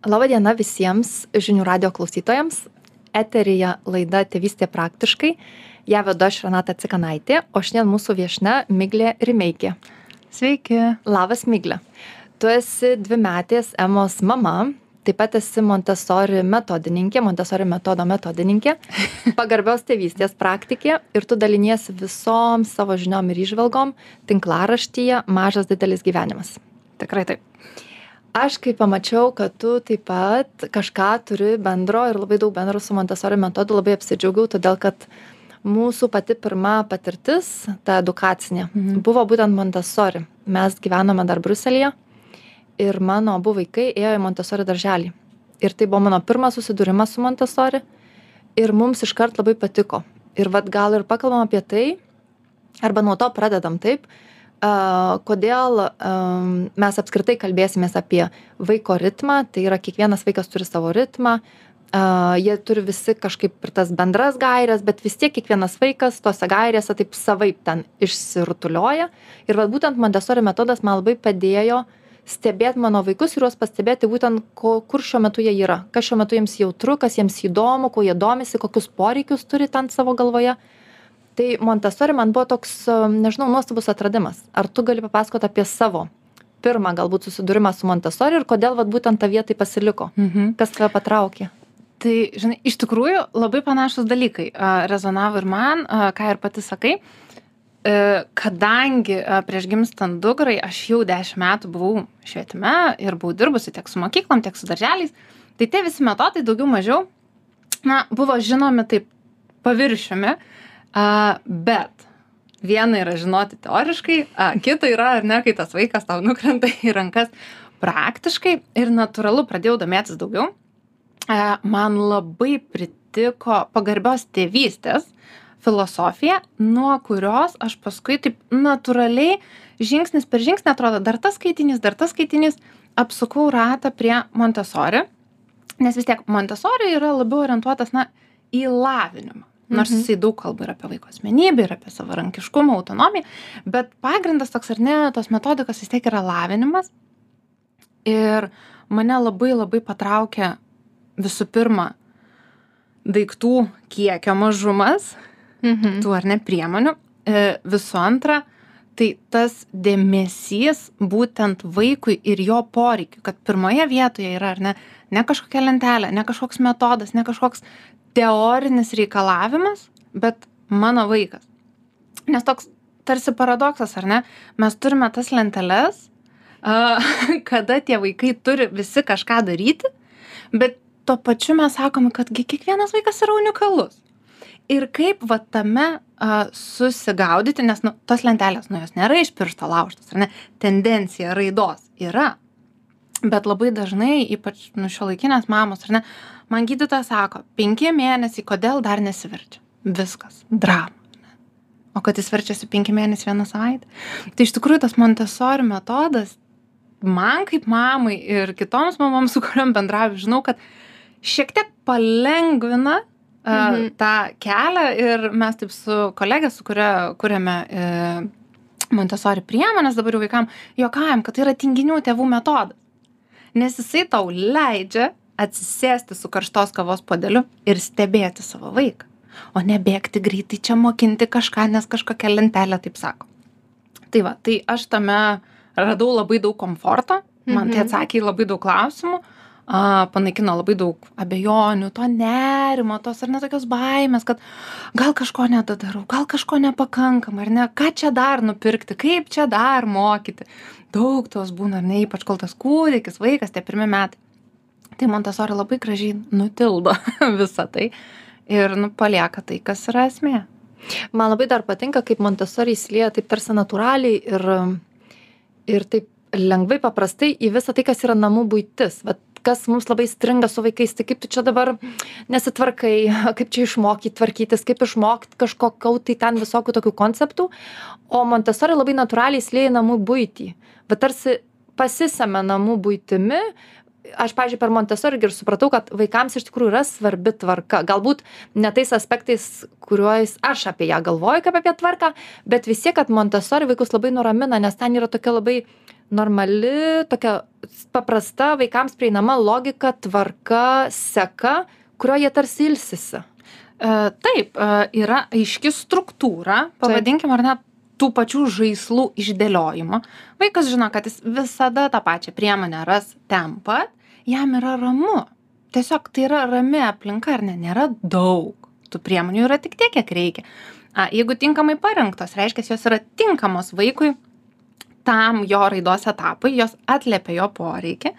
Labadiena visiems žinių radio klausytojams. Eterija laida Tėvystė praktiškai. Ja vedu aš Renata Cikanaitė, o šiandien mūsų viešne Miglė Rimeikė. Sveiki. Labas Miglė. Tu esi dvi metės Emos mama, taip pat esi Montessori metodininkė, Montessori metodo metodininkė, pagarbios tėvystės praktikė ir tu daliniesi visom savo žiniom ir išvelgom tinklaraštyje Mažas didelis gyvenimas. Tikrai taip aš kai pamačiau kad tu taip pat kažką turi bendro ir labai daug bendro su montesori metodu labai apsidžiaugiau todėl kad mūsų pati pirma patirtis ta edukacinė Mhm. buvo būtent montesori mes gyvenome dar briuselyje ir mano abu vaikai ėjo į montesori darželį. Ir tai buvo mano pirmas susidūrimas su montesori ir mums iškart labai patiko. Ir vat gal ir pakalbam apie tai arba nuo to pradedam taip kodėl mes apskritai kalbėsimės apie vaiko ritmą, tai yra kiekvienas vaikas turi savo ritmą, jie turi visi kažkaip ir tas bendras gairias, bet vis tiek kiekvienas vaikas tose gairėse taip savaip ten išsirutulioja. Ir vat būtent Montessori metodas man labai padėjo stebėti mano vaikus ir juos pastebėti būtent, ko, kur šiuo metu jie yra, kas šiuo metu jiems jautru, kas jiems įdomu, kuo jie domisi, kokius poreikius turi ten savo galvoje tai montesori man buvo toks nežinau nuostabus atradimas ar tu gali papasakot apie savo pirmą galbūt susidūrimą su montesori ir kodėl vat būtent tavyje tai pasiliko Mhm. kas tave patraukė Tai, žinai, iš tikrųjų labai panašus dalykai rezonavo ir man, ką ir pati sakai. E, Kadangi prieš gimstant dugrai aš jau dešimt metų buvau švietime ir buvau dirbusi tiek su mokyklom, tiek su darželiais, tai tie visi metodai daugiau mažiau, na, buvo žinomi taip paviršiumi, a, bet viena yra žinoti teoriškai, a, kita yra, ar ne, kai tas vaikas tau nukrenta į rankas praktiškai ir natūralu pradėjau domėtis daugiau. E, Man labai pritiko pagarbios tėvystės filosofija, nuo kurios aš paskui taip natūraliai žingsnis per žingsnį atrodo, dar tas skaitinys, dar tas skaitinys, apsukau ratą prie Montessori, nes vis tiek Montessori yra labiau orientuotas, na, į lavinimą. Nors Mhm. jisai daug kalba ir apie vaiko asmenybę, ir apie savarankiškumą, autonomiją, bet pagrindas toks ar ne, tos metodikos vis tiek yra lavinimas. Ir mane labai labai patraukė visų pirma daiktų kiekio mažumas, mhm. tų ar ne priemonių. E, Visų antra, tai tas dėmesys būtent vaikui ir jo poreikiu, kad pirmoje vietoje yra ar ne, ne kažkokia lentelė, ne kažkoks metodas, ne kažkoks teorinis reikalavimas, bet mano vaikas. Nes toks tarsi paradoksas, ar ne? Mes turime tas lenteles, a, kada tie vaikai turi visi kažką daryti, bet tuo pačiu mes sakome, kad gi kiekvienas vaikas yra unikalus ir kaip va tame a, susigaudyti, nes nu, tos lentelės, nu jos nėra iš piršto laužtos, ar ne, tendencija raidos yra. Bet labai dažnai, ypač nu šio laikinės mamos, ar ne, man gydytojas sako, penki mėnesiai, kodėl dar nesiverčia. Viskas, drama. O kad jis verčiasi penki mėnesiai vieną savaitę. Tai iš tikrųjų tas Montessori metodas, man kaip mamai ir kitoms mamoms, su kuriuom bendrauju, žinau, kad šiek tiek palengvina mhm. Tą kelią ir mes taip su kolegė, su kuria kuriame e, Montessori priemonės dabar jau vaikam, juokajam, kad tai yra tinginių tėvų metodas. Nes jisai tau leidžia atsisėsti su karštos kavos podeliu ir stebėti savo vaiką. O ne bėgti greitai čia mokinti kažką, nes kažkokia lentelė taip sako. Tai va, tai aš tame radau labai daug komforto, man tai Mhm. atsakė į labai daug klausimų, a, panaikino labai daug abejonių, to nerimo, tos ar netokios baimės, kad gal kažko nedadarau, gal kažko nepakankama, ar ne, ką čia dar nupirkti, kaip čia dar mokyti. Daug tos būna, ar ne, ypač kol tas kūdikis, vaikas, tie pirmie metai. Tai Montessori labai gražiai nutildo visą tai ir nu, palieka tai, kas yra esmė. man labai dar patinka kaip montesori įsilieja taip tarsi natūraliai ir ir taip lengvai paprastai į visą tai kas yra namų buitis vat kas mums labai stringa su vaikais tai kaip tu čia dabar nesitvarkai kaip čia išmokyt tvarkytis kaip išmokt kažkokių tai ten visokių tokių konceptų. O montesori labai natūraliai į namų buitį. Va tarsi pasisemia namų buitimi. Aš pavyzdžiui per montesori irgi ir supratau kad vaikams iš tikrųjų yra svarbi tvarka. Galbūt ne tais aspektais kuriuos aš apie ją galvoju kaip apie tvarką bet vis tiek kad montesori vaikus labai nuramina nes ten yra tokia labai normali, tokia paprasta, vaikams prieinama logika, tvarka, seka, kurioje jie tarsi ilsisi. E, taip, e, yra aiški struktūra, pavadinkim ar net tų pačių žaislų išdėliojimo. Vaikas žino, kad jis visada tą pačią priemonę ras ten pat, jam yra ramu. Tiesiog tai yra rami aplinka, ar ne, nėra daug. Tų priemonių yra tik tiek, kiek reikia. A, jeigu tinkamai parinktos, reiškia, jos yra tinkamos vaikui tam jo raidos etapui, jos atliepia jo poreikį.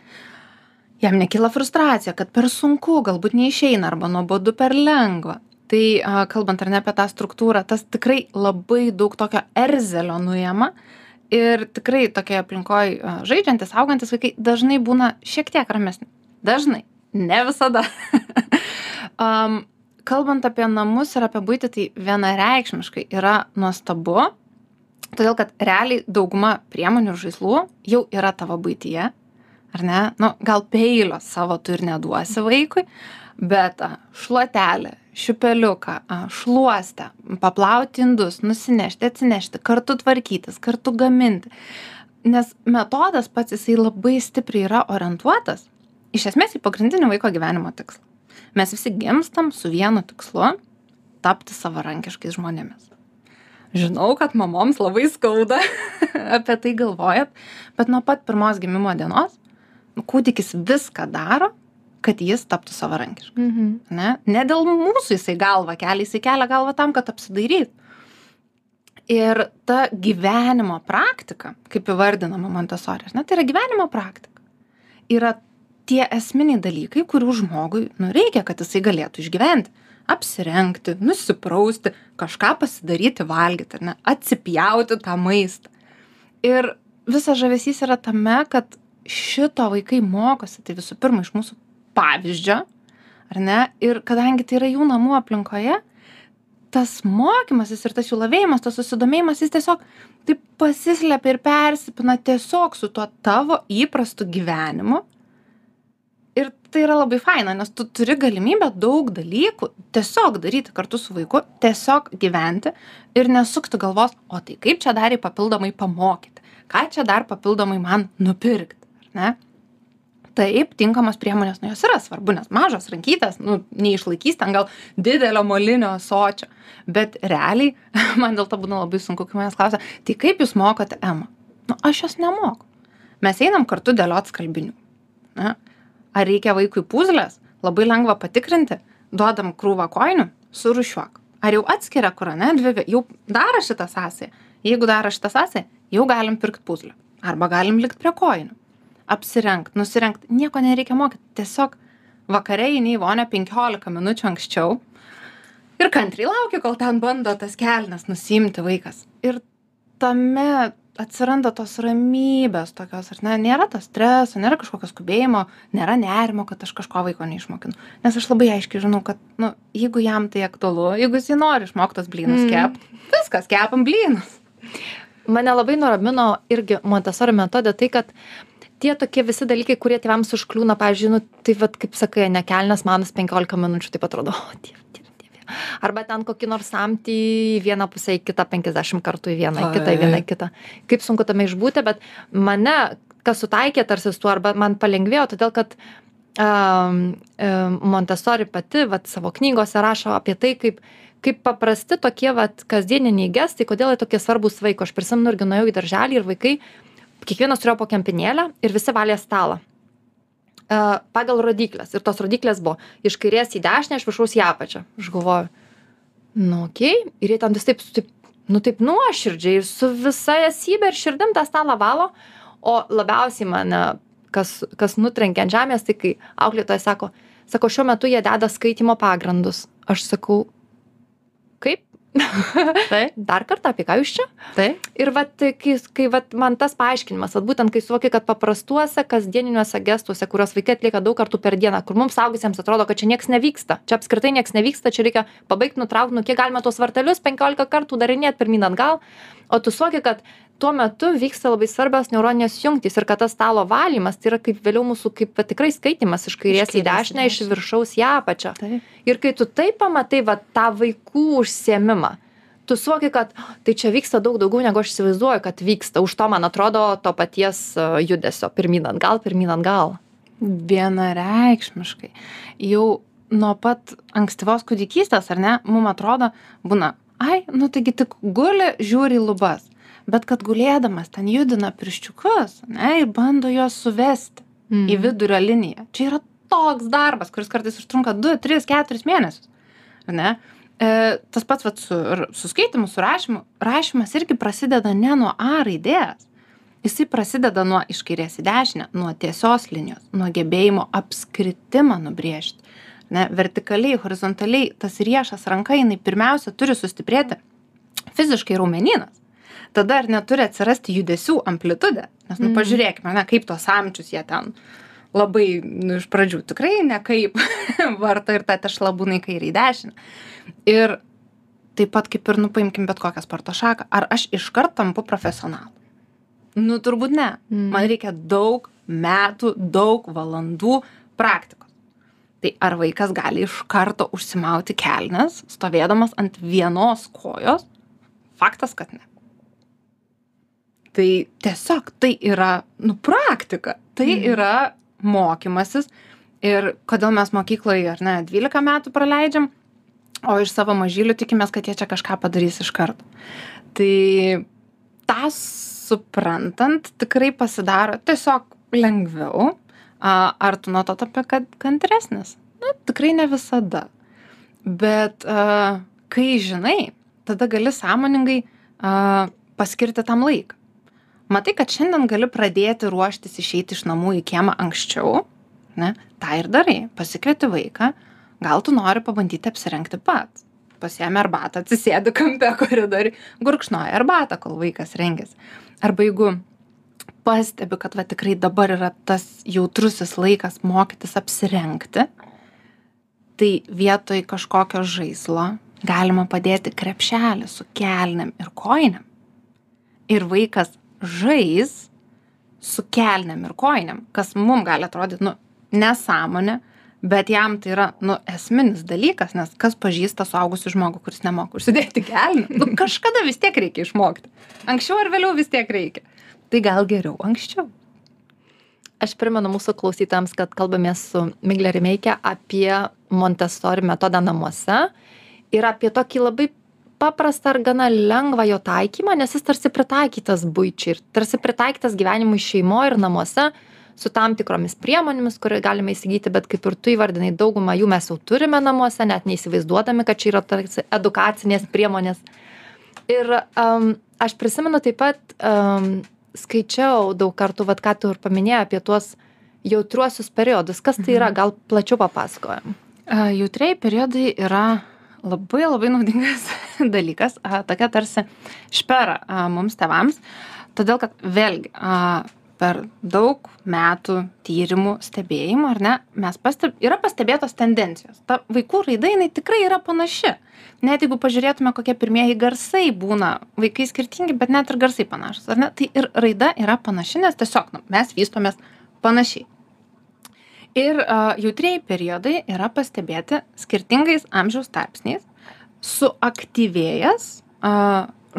Jam nekyla frustracija, kad per sunku, galbūt neišeina arba nuobodu per lengva. Tai kalbant ar ne apie tą struktūrą, tas tikrai labai daug tokio erzelio nuėma. Ir tikrai tokioje aplinkoje žaidžiantis, augantis vaikai dažnai būna šiek tiek ramesni. Dažnai, ne visada. um, kalbant apie namus ir apie buitį, tai vienareikšmiškai yra nuostabu, todėl kad realiai dauguma priemonių ir žaislų jau yra tavo buityje, ar ne? Nu, gal peilio savo tu ir neduosi vaikui, bet šluotelė, šiupeliuką, šluostę, paplauti indus, nusinešti, atsinešti, kartu tvarkytis, kartu gaminti. Nes metodas pats jisai labai stipriai yra orientuotas iš esmės į pagrindinį vaiko gyvenimo tikslą mes visi gimstam su vienu tikslu tapti savarankiškais žmonėmis. Žinau, kad mamoms labai skauda apie tai galvojat, bet nuo pat pirmos gimimo dienos kūdikis viską daro, kad jis taptų savarankiškas. Mhm. Ne? ne dėl mūsų jisai galva kelia, jisai kelia galvą tam, kad apsidairytų. Ir ta gyvenimo praktika, kaip įvardinama Montessori, ne, tai yra gyvenimo praktika. Yra tie esminiai dalykai, kurių žmogui nu, reikia, kad jisai galėtų išgyventi. Apsirengti, nusiprausti, kažką pasidaryti, valgyti, ne, atsipjauti tą maistą. Ir visas žavesys yra tame, kad šito vaikai mokosi, tai visų pirma iš mūsų pavyzdžio, ar ne, ir kadangi tai yra jų namų aplinkoje, tas mokymasis ir tas jų lavėjimas, tas susidomėjimas, jis tiesiog taip pasislepia ir persipina tiesiog su tuo tavo įprastu gyvenimu tai yra labai faina nes tu turi galimybę daug dalykų tiesiog daryti kartu su vaiku tiesiog gyventi ir nesukti galvos o tai kaip čia dar jį papildomai pamokyti? Ką čia dar papildomai man nupirkti ar ne? Taip tinkamos priemonės nu jos yra svarbu nes mažos rankytės nu neišlaikys ten gal didelio molinio ąsočio. Bet realiai man dėl to būna labai sunku kai manęs klausia tai kaip jūs mokote emą nu aš jos nemoku. Mes einam kartu dėliot skalbinių na ar reikia vaikui puzlės? Labai lengva patikrinti. Duodam krūvą kojinių surūšiuok. Ar jau atskiria kur ane dvi jau daro šitą sąsają jeigu daro šitą sąsają jau galim pirkt puzlę. Arba galim likt prie kojinių apsirengt nusirengt nieko nereikia mokyt tiesiog vakare eini į vonią penkiolika minučių anksčiau ir kantriai lauki kol ten bando tas kelnes nusiimti vaikas. Ir tame atsiranda tos ramybės tokios ar ne nėra to streso nėra kažkokio skubėjimo nėra nerimo kad aš kažko vaiko neišmokinu nes aš labai aiškiai žinau kad nu jeigu jam tai aktualu jeigu jisai nori išmokt tuos blynus Mm. kept viskas kepam blynus Mane labai nuramino irgi Montessori metode tai, kad tie tokie visi dalykai, kurie tėvams užkliūna, pavyzdžiui, nu, tai vad, kaip sakai, nekelnes manas 15 minučių, taip atrodo, o, dieve. Arba ten kokį nors samtį į vieną pusę, į kitą 50 kartų į vieną, į kitą, į vieną, į kitą. Kaip sunku tame išbūti, bet mane, kas sutaikė tarsi su tuo, arba man palengvėjo, todėl kad um, Montessori pati vat, savo knygose rašo apie tai, kaip kaip paprasti tokie vat kasdieniniai gestai, kodėl jie tokie svarbus vaiko. Aš prisimenu irgi nuėjau į darželį ir vaikai, kiekvienas turėjo po kempinėlę ir visi valė stalą. Pagal rodiklės. Ir tos rodiklės buvo iš kairės į dešinę, iš viršaus į apačią. Aš galvoju, nu, okei. Okay. Ir jie ten vis taip, taip, nu, taip nuoširdžiai ir su visa esybė ir širdim tą stalą valo. O labiausiai mane, kas, kas nutrenkė ant žemės, tai kai auklėtoja sako, sako, šiuo metu jie deda skaitimo pagrindus. Aš sakau, taip Dar kartą apie ką jūs čia? taip Ir vat, kai, kai vat, man tas paaiškinimas, vat, būtent kai suvoki, kad paprastuose kasdieniniuose gestuose, kuriuos vaikai atlieka daug kartų per dieną, kur mums saugusiems atrodo, kad čia niekas nevyksta, čia apskritai niekas nevyksta, čia reikia pabaigti, nutraukti, nu kiek galima tuos vartelius 15 kartų darinėti pirmin atgal, o tu suvoki, kad tuo metu vyksta labai svarbios neuroninės jungtys ir kad tas stalo valymas tai yra kaip vėliau mūsų kaip va, tikrai skaitimas iš kairės į dešinę, iš viršaus į apačią. taip. Ir kai tu tai pamatai, va, tą vaikų užsiemimą, tu suvoki kad tai čia vyksta daug daugiau negu aš įsivaizduoju kad vyksta. Už to man atrodo to paties e, judesio pirmyn atgal pirmyn atgal. Vienareikšmiškai. Jau nuo pat ankstyvos kūdikystės ar ne mum atrodo būna ai nu taigi tik guli žiūri lubas bet kad gulėdamas ten judina pirščiukus ane ir bando juos suvesti Mhm. į vidurio liniją. Čia yra toks darbas kuris kartais užtrunka du tris keturis mėnesius ane e, tas pats vat su su skaitymu su rašymu. Rašymas irgi prasideda ne nuo a raidės. Jisai prasideda nuo iš kairės į dešinę nuo tiesios linijos nuo gebėjimo apskritimą nubrėžti ne. Vertikaliai horizontaliai tas riešas ranka jinai pirmiausia turi sustiprėti fiziškai raumenynas tada ar neturi atsirasti judesių amplitudė. Nes nu Mhm. pažiūrėkime ane kaip tuos samčius jie ten labai nu iš pradžių tikrai nekaip varto ir ta tešla būna į kairę į dešinę. Ir taip pat kaip ir nu paimkim bet kokią sporto šaką ar aš iškart tampu profesionalu? Nu turbūt ne. Mhm. man reikia daug metų daug valandų praktikos. Tai ar vaikas gali iš karto užsimauti kelnes stovėdamas ant vienos kojos? Faktas kad ne tai tiesiog tai yra nu praktika. Tai Mhm. yra mokymasis. Ir kodėl mes mokykloj ar ne dvylika metų praleidžiam o iš savo mažylių tikimės kad jie čia kažką padarys iš karto. Tai tą suprantant tikrai pasidaro tiesiog lengviau ar tu nuo to tapi kad kantresnis? Na tikrai ne visada. Bet kai žinai tada gali sąmoningai paskirti tam laiką matai kad šiandien gali pradėti ruoštis išeiti iš namų į kiemą anksčiau ne? Tą ir darai. Pasikvieti vaiką. Gal tu nori pabandyti apsirengti pats pasiemi arbatą atsisėdi kampe koridoriuj gurkšnoji arbatą kol vaikas rengiasi arba jeigu pastebi kad va tikrai dabar yra tas jautrusis laikas mokytis apsirengti tai vietoj kažkokio žaislo galima padėti krepšelį su kelnėm ir kojinėm. Ir vaikas žais su kelnėm ir kojinėm kas mum gali atrodyt nu nesąmonė bet jam tai yra nu esminis dalykas nes kas pažįsta suaugusį žmogų kuris nemoka užsidėti kelnių? Nu kažkada vis tiek reikia išmokti. Anksčiau ar vėliau vis tiek reikia. Tai gal geriau anksčiau? Aš primenu mūsų klausytojams kad kalbamės su migle rimeike apie montesori metodą namuose ir apie tokį labai paprastą ir gana lengvą jo taikymą nes jis tarsi pritaikytas buičiai ir tarsi pritaikytas gyvenimui šeimoj ir namuose su tam tikromis priemonėmis kur galime įsigyti bet kaip ir tu įvardinai daugumą jų mes jau turime namuose net neįsivaizduodami kad čia yra tarsi edukacinės priemonės. Ir am, aš prisimenu taip pat am, skaičiau daug kartų vat ką tu ir paminėjai apie tuos jautruosius periodus. Kas tai yra? Gal plačiau papasakojam? Jautriai periodai yra labai labai naudingas dalykas, a, tokia tarsi špera a, mums tevams, todėl kad vėlgi a, per daug metų tyrimų stebėjimų, ar ne, mes pasteb, yra pastebėtos tendencijos. Ta vaikų raida jinai tikrai yra panaši. Net jeigu pažiūrėtume, kokie pirmieji garsai būna, vaikai skirtingi, bet net ir garsai panašus, ar ne, tai ir raida yra panaši, nes tiesiog nu, mes vystomės panašiai ir a, jautrieji periodai yra pastebėti skirtingais amžiaus tarpsniais suaktyvėjęs a,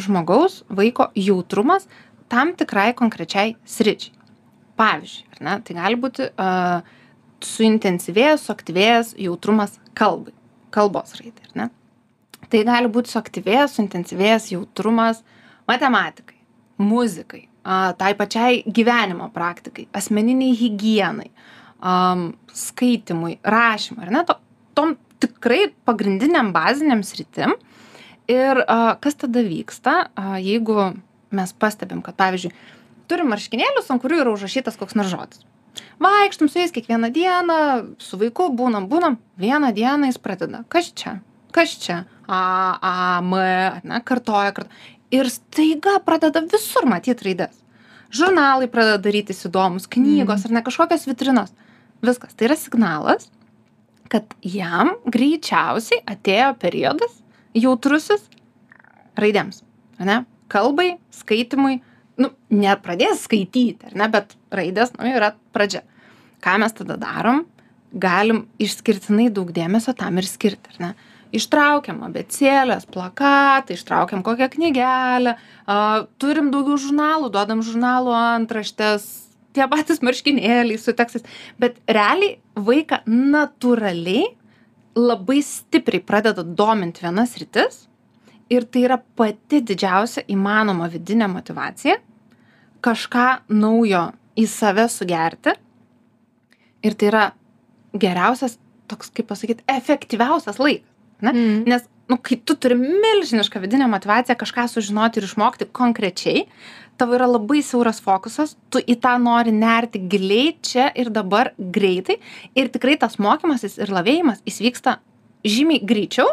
žmogaus vaiko jautrumas tam tikrai konkrečiai sričiai. Pavyzdžiui ar ne tai gali būti a, suintensyvėjęs suaktyvėjęs jautrumas kalbai kalbos raidai ar ne. Tai gali būti suaktyvėjęs suintensyvėjęs jautrumas matematikai muzikai a, tai pačiai gyvenimo praktikai asmeninei higienai am, skaitymui rašymui ar ne? To tom tikrai pagrindiniam baziniam sritim. Ir a, kas tada vyksta a, jeigu mes pastebim kad pavyzdžiui turim marškinėlius ant kurių yra užrašytas koks nors žodis. Vaikštom su jais kiekvieną dieną su vaiku būnam būnam vieną dieną jis pradeda. Kas čia? Kas čia? A a m ne? Kartoja kart. Ir staiga pradeda visur matyt raides. Žurnalai pradeda darytis įdomūs knygos ar ne kažkokios vitrinos viskas. Tai yra signalas kad jam greičiausiai atėjo periodas jautrusis raidėms ane kalbai skaitymui nu nepradės skaityti ne? Bet raidės nu yra pradžia. Ką mes tada darom? Galim išskirtinai daug dėmesio tam ir skirti ne? Ištraukiam abėcėlės plakatą ištraukiam kokią knygelę a turim daugiau žurnalų duodam žurnalų antraštes tie patys marškinėliai su tekstais. Bet realiai vaiką natūraliai labai stipriai pradeda domint viena sritis ir tai yra pati didžiausia įmanoma vidinė motyvacija kažką naujo į save sugerti. Ir tai yra geriausias toks kaip pasakyt efektyviausias laikas ne? Mm. nes nu kai tu turi milžinišką vidinę motyvaciją kažką sužinoti ir išmokti konkrečiai tavo yra labai siauras fokusas tu į tą nori nerti giliai čia ir dabar greitai ir tikrai tas mokymasis ir lavėjimas jis vyksta žymiai greičiau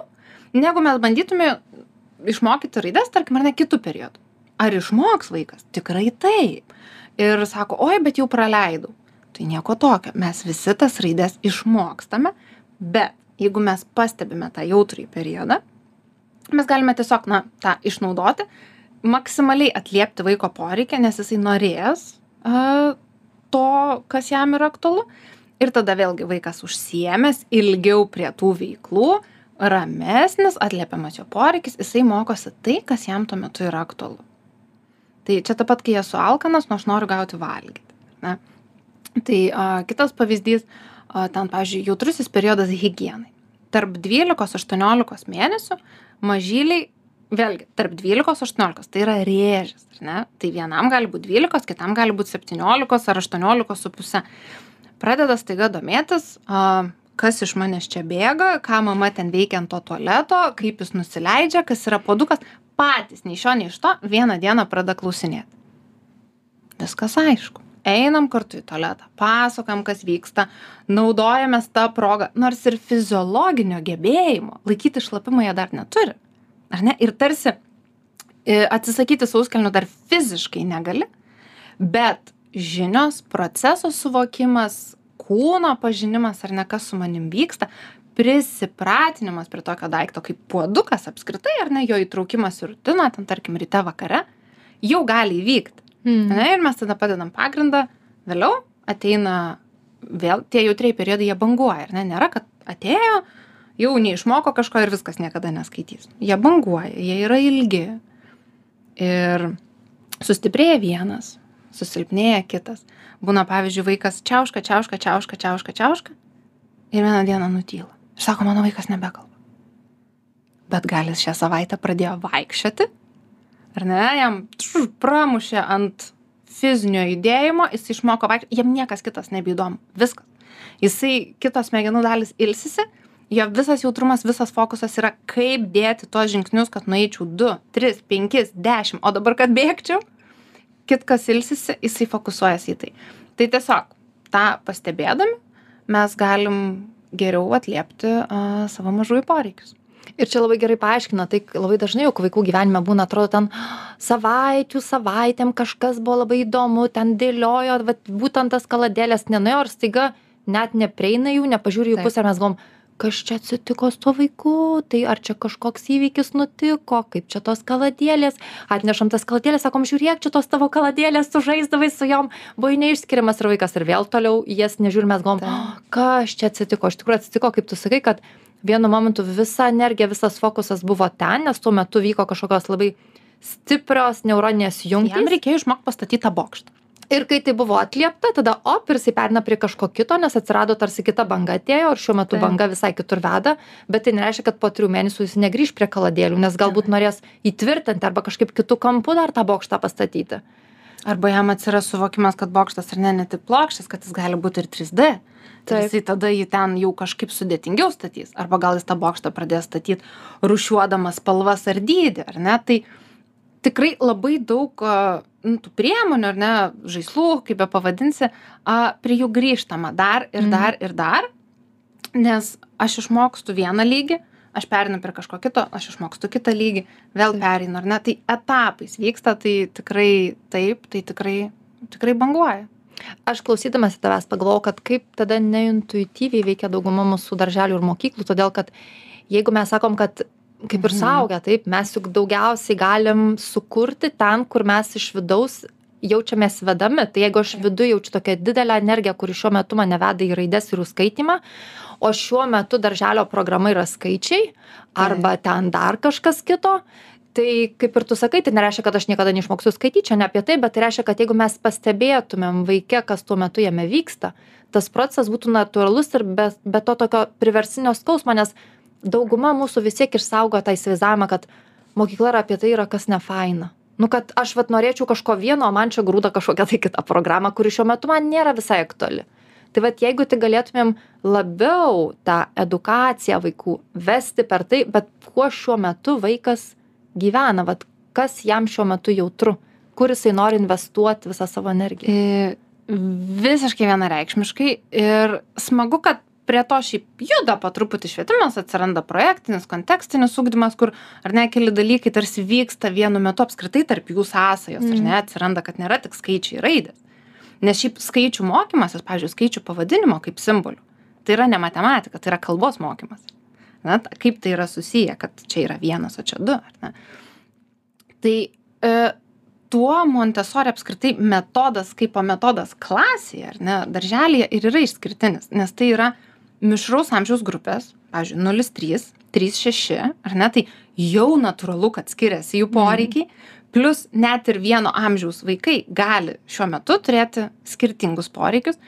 negu mes bandytume išmokyti raides tarkim ar ne kitu periodu. Ar išmoks vaikas? Tikrai taip. Ir sako oi bet jau praleidau. Tai nieko tokio. Mes visi tas raides išmokstame bet jeigu mes pastebime tą jautrųjį periodą mes galime tiesiog na tą išnaudoti maksimaliai atliepti vaiko poreikį nes jisai norės a, to kas jam yra aktualu. Ir tada vėlgi vaikas užsiėmęs ilgiau prie tų veiklų ramesnis atliepiamas jo poreikis jisai mokosi tai kas jam tuo metu yra aktualu. Tai čia taip pat kai esu alkanas nu aš noriu gauti valgyti ne? Tai a, kitas pavyzdys a, ten pavyzdžiui jautrusis periodas higienai. Tarp dvylikos aštuoniolikos mėnesių mažyliai vėlgi tarp dvylikos aštuoniolikos. Tai yra rėžis ar ne? Tai vienam gali būt dvylikos kitam gali būt septyniolikos ar aštuoniolikos su puse. Pradeda staiga domėtis a, kas iš manęs čia bėga ką mama ten veikia ant to tualeto kaip jis nusileidžia kas yra puodukas. Patys nei iš šio nei iš to vieną dieną pradeda klausinėt viskas aišku. Einam kartu į tualetą pasakojam kas vyksta naudojamės ta proga nors ir fiziologinio gebėjimo laikyti šlapimą jie dar neturi ar ne? Ir tarsi e, atsisakyti sauskelnių dar fiziškai negali bet žinios proceso suvokimas kūno pažinimas ar ne kas su manim vyksta prisipratinimas prie tokio daikto kaip puodukas apskritai ar ne jo įtraukimas į rutiną ten tarkim ryte vakare jau gali įvykt Mm. ane ir mes tada padedam pagrindą vėliau ateina vėl tie jautrieji periodai jie banguoja ar ne? Nėra kad atėjo jau neišmoko kažko ir viskas niekada neskaitys. Jie banguoja jie yra ilgi. Ir sustiprėja vienas susilpnėja kitas. Būna pavyzdžiui vaikas čiauška čiauška čiauška čiauška čiauška ir vieną dieną nutyla. Ir sako mano vaikas nebekalba. Bet gal jis šią savaitę pradėjo vaikščioti? Ar ne? Jam pramušė ant fizinio judėjimo jis išmoko vaikščioti. Jam niekas kitas nebeįdomu. Viskas. Jisai kitos smegenų dalys ilsisi jo visas jautrumas visas fokusas yra kaip dėti tuos žingsnius kad nueičiau du tris penkis dešim o dabar kad bėgčiau kitkas ilsisi jisai fokusuojasi į tai. Tai tiesiog tą pastebėdami mes galim geriau atliepti a, savo mažųjų poreikius. Ir čia labai gerai paaiškina, tai labai dažnai juk vaikų gyvenime būna, atrodo, ten savaičių, savaitėm kažkas buvo labai įdomu, ten dėliojo, vat, būtent tas kaladėlės nenuėjo ir staiga net neprieina jų, nepažiūri jų pusę mes galvom, kas čia atsitiko su tuo vaiku, tai ar čia kažkoks įvykis nutiko, kaip čia tos kaladėlės, atnešam tas kaladėlės, sakom, žiūrėk, čia tos tavo kaladėlės, tu žaisdavai su jom, buvai neišskiriamas ir vaikas ir vėl toliau jas nežiūri, mes galvom, Taip. kas čia atsitiko, iš tikrųjų atsitiko, kaip tu sakai, kad vienu momentu visa energija, visas fokusas buvo ten, nes tuo metu vyko kažkokios labai stiprios neuroninės jam jungtys. reikėjo išmokt pastatyt tą bokštą Ir kai tai buvo atliepta, tada op ir jisai perina prie kažko kito, nes atsirado tarsi kita banga atėjo ir šiuo metu banga visai kitur veda, bet tai nereiškia, kad po trijų mėnesių jis negrįž prie kaladėlių, nes galbūt norės įtvirtinti arba kažkaip kitų kampų dar tą bokštą pastatyti. arba jam atsiras suvokimas kad bokštas ar ne ne tik plokščias kad jis gali būt ir 3D tai jisai tada jį ten jau kažkaip sudėtingiau statys. Arba gal jis tą bokštą pradės statyt rūšiuodamas spalvas ar dydį ar ne? Tai tikrai labai daug nu, tų priemonių ar ne žaislų kaip bepavadinsi a, prie jų grįžtama dar ir Mhm. dar ir dar nes aš išmokstu vieną lygį aš pereinu prie kažko kito aš išmokstu kitą lygį vėl pereinu ar ne? Tai etapais vyksta tai tikrai taip tai tikrai tikrai banguoja. Aš klausydamas tavęs pagalvojau, kad kaip tada neintuityviai veikia dauguma mūsų darželių ir mokyklų, todėl kad jeigu mes sakom, kad kaip ir Mhm. saugia, taip, mes juk daugiausiai galim sukurti ten, kur mes iš vidaus jaučiamės vedami. Tai jeigu aš viduj jaučiu tokią didelę energiją kuri šiuo metu mane veda į raides ir į skaitymą o šiuo metu darželio programa yra skaičiai arba ten dar kažkas kito tai kaip ir tu sakai tai nereiškia kad aš niekada neišmoksiu skaityt čia ne apie tai bet tai reiškia kad jeigu mes pastebėtumėm vaike kas tuo metu jame vyksta tas procesas būtų natūralus ir be be to tokio priverstinio skausmo nes dauguma mūsų vis tiek išsaugojo tą įsivaizdavimą kad mokykla yra apie tai yra kas nefaina. Nu kad aš vat norėčiau kažko vieno o man čia grūda kažkokią tai kitą programą kuri šiuo metu man nėra visai aktuali. Tai vat jeigu tik galėtumėm labiau tą edukaciją vaikų vesti per tai bet kuo šiuo metu vaikas gyvena vat kas jam šiuo metu jautru kur jisai nori investuot visą savo energiją? E, visiškai vienareikšmiškai ir smagu, kad prie to šiaip juda po truputį švietimas, atsiranda projektinis, kontekstinis ugdymas, kur ar ne keli dalykai tarsi vyksta vienu metu apskritai tarp jų sąsajos, ar ne, atsiranda, kad nėra tik skaičiai raidės. Nes šiaip skaičių mokymasis, pavyzdžiui, skaičių pavadinimo kaip simbolių, tai yra ne matematika, tai yra kalbos mokymas. Na, kaip tai yra susiję, kad čia yra vienas, o čia du, ar ne? Tai e, tuo Montessori apskritai metodas kaip metodas klasėje, ar ne, darželėje ir yra išskirtinis, nes tai yra mišraus amžiaus grupės, pavyzdžiui, 0,3, 3,6, ar ne, tai jau natūralu, kad skiriasi jų poreikiai, plus net ir vieno amžiaus vaikai gali šiuo metu turėti skirtingus poreikius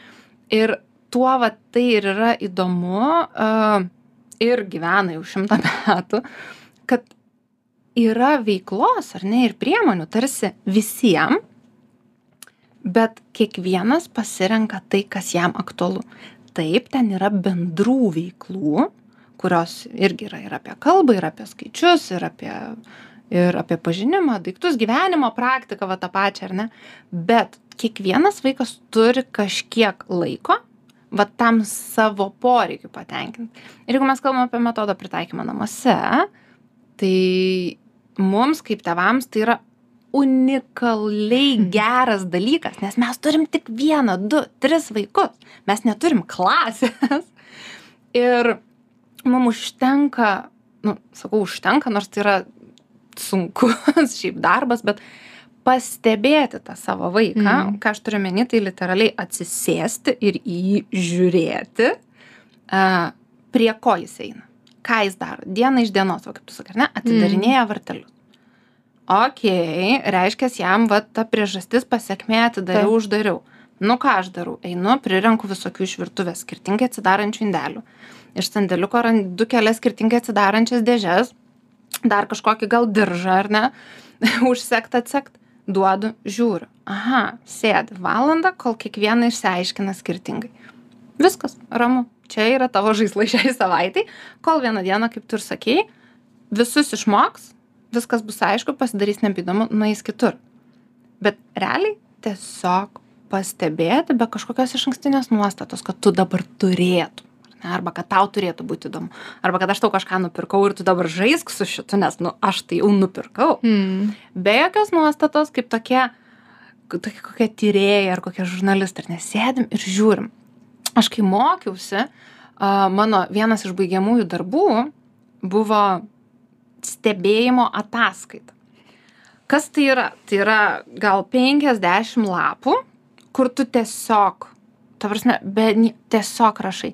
ir tuo va tai ir yra įdomu uh, ir gyvena jau šimtą metų, kad yra veiklos ar ne ir priemonių tarsi visiem, bet kiekvienas pasirenka tai, kas jam aktualu. Taip, ten yra bendrų veiklų, kurios irgi yra ir apie kalbą, ir apie skaičius, ir apie, ir apie pažinimą, daiktus, gyvenimo praktiką, va tą pačią, ar ne? Bet kiekvienas vaikas turi kažkiek laiko, va tam savo poreikiu patenkinti. Ir jeigu mes kalbame apie metodo pritaikymą namuose, tai mums kaip tėvams tai yra unikaliai geras dalykas, nes mes turim tik vieną, du, tris vaikus, mes neturim klasės. Ir mums užtenka, nu, sakau, užtenka, nors tai yra sunkus šiaip darbas, bet pastebėti tą savo vaiką, mm. ką aš turiu meni, tai literaliai atsisėsti ir į jį žiūrėti, prie ko jis eina, ką jis daro, dieną iš dienos, o kaip tu sakai, ne, atidarinėja mm. vartelius. Ok, reiškia, jam va ta priežastis pasiekmė atidariau, uždariau. Nu ką aš darau? Einu, prirenku visokių iš virtuvės skirtingai atsidarančių indelių. Iš sandėliuko randu kelias skirtingai atsidarančias dėžes, dar kažkokį gal diržą ar ne, užsekt atsekt, duodu, žiūriu. Aha, sėdi valandą, kol kiekvieną išsiaiškina skirtingai. Viskas, ramu. Čia yra tavo žaislai šiai savaitai, kol vieną dieną, kaip tu ir sakei, visus išmoks, viskas bus aišku, pasidarys nebeįdomu, nueis kitur. Bet realiai tiesiog pastebėti be kažkokios iš ankstinės nuostatos, kad tu dabar turėtum. ne, Arba kad tau turėtų būti įdomu. Arba kad aš tau kažką nupirkau ir tu dabar žaisk su šitu, nes nu, aš tai jau nupirkau. Mm. Be jokios nuostatos, kaip tokie, tokie kokie tyrėjai ar kokie žurnalistai. Nesėdim ir žiūrim. Aš kai mokiausi, mano vienas iš baigiamųjų darbų buvo stebėjimo ataskaita. Kas tai yra? Tai yra gal 50 lapų, kur tu tiesiog, ta prasme, be, tiesiog rašai.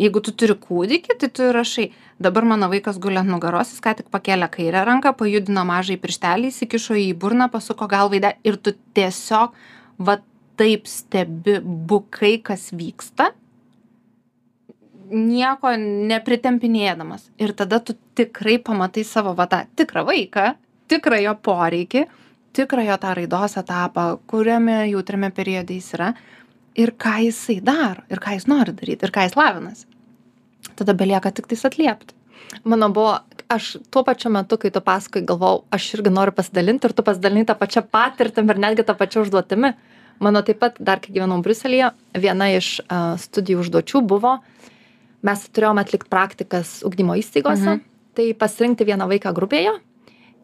Jeigu tu turi kūdikį, tai tu rašai. Dabar mano vaikas guli ant nugaros, jis ką tik pakėlė kairę ranką, pajudino mažai pirštelį, įsikišo į burną, pasuko galvą įdą ir tu tiesiog va taip stebi bukai, kas vyksta, nieko nepritempinėdamas. Ir tada tu tikrai pamatai savo va tą tikrą vaiką, tikrą jo poreikį, tikrą jo tą raidos etapą, kuriame jautriame periode jis yra ir ką jisai daro, ir ką jis nori daryti, ir ką jis lavinasi. Tada belieka tik tais atliepti. Mano buvo, aš tuo pačiu metu, kai tu pasakai, galvojau, aš irgi noriu pasidalinti ir tu pasidalinai tą pačią patirtim ir netgi tą pačią užduotimi. Mano taip pat, dar kai gyvenau Bruselėje, viena iš uh, studijų užduočių buvo, mes turėjome atlikti praktikas ugdymo įstaigose, Mhm. tai pasirinkti vieną vaiką grupėje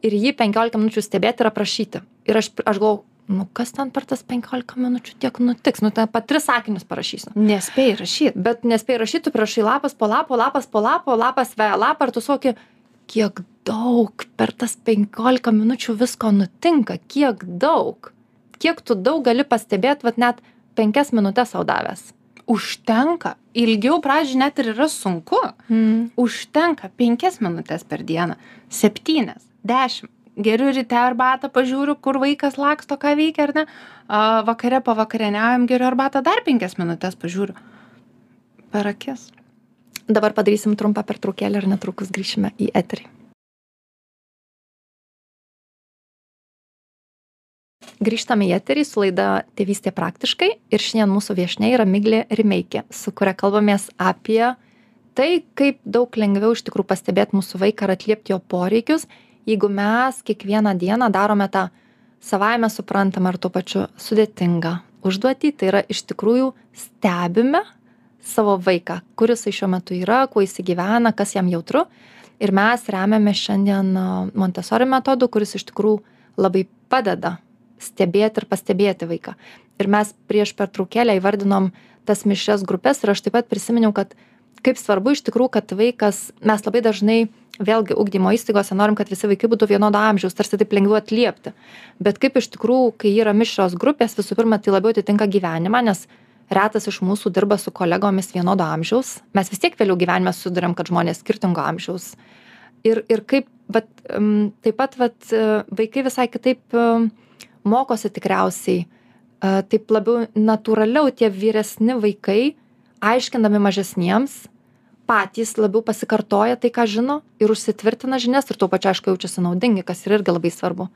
ir jį 15 minučių stebėti ir aprašyti. Ir aš, aš galvojau, nu kas ten per tas 15 minučių tiek nutiks, nu ten pat tris sakinius parašysiu. Nespėjai rašyti. Bet nespėjai rašyti, tu prašai lapas po lapo, lapas po lapo, lapas veja lapą ir tu suoki, kiek daug per tas 15 minučių visko nutinka, kiek daug. kiek tu daug gali pastebėt, vat net penkias minutės sau davęs. Užtenka. Ilgiau pradžiai net ir yra sunku. Mm. Užtenka penkias minutės per dieną. Septynias, dešimt. Geriu ryte arbatą, pažiūriu, kur vaikas laksto, ką veikia ar ne. A, vakare pavakarieniaujam, geriu arbatą, dar penkias minutės pažiūriu. Per akis. Dabar padarysim trumpą pertraukėlę ir netrukus grįšime į eterį. Grįžtame į eterį su laida Tėvystė praktiškai ir šiandien mūsų viešne yra Miglė Rimeikė, su kuria kalbamės apie tai, kaip daug lengviau iš tikrųjų pastebėti mūsų vaiką ir atliepti jo poreikius, jeigu mes kiekvieną dieną darome tą savaime suprantamą ir tuo pačiu sudėtingą užduotį, tai yra iš tikrųjų stebime savo vaiką, kuris šiuo metu yra, kuo jis gyvena, kas jam jautru. Ir mes remiame šiandien Montessori metodu, kuris iš tikrųjų labai padeda stebėti ir pastebėti vaiką. Ir mes prieš pertraukėlę įvardinom tas mišres grupės ir aš taip pat prisiminiau, kad kaip svarbu iš tikrųjų, kad vaikas, mes labai dažnai vėlgi ugdymo įstaigose norim, kad visi vaikai būtų vienodo amžiaus, tarsi taip lengviau atliepti. Bet kaip iš tikrųjų, kai yra mišros grupės, visų pirma, tai labiau atitinka gyvenimą, nes retas iš mūsų dirba su kolegomis vienodo amžiaus. Mes vis tiek vėliau gyvenime susidurėm, kad žmonės skirtingo amžiaus. Ir, ir kaip, bet taip pat vat, vaikai visai kitaip mokosi tikriausiai taip labiau natūraliau tie vyresni vaikai, aiškindami mažesniems, patys labiau pasikartoja tai, ką žino ir užsitvirtina žinias ir tuo pačiu, aišku, jaučiasi naudingi, kas yra irgi labai svarbu.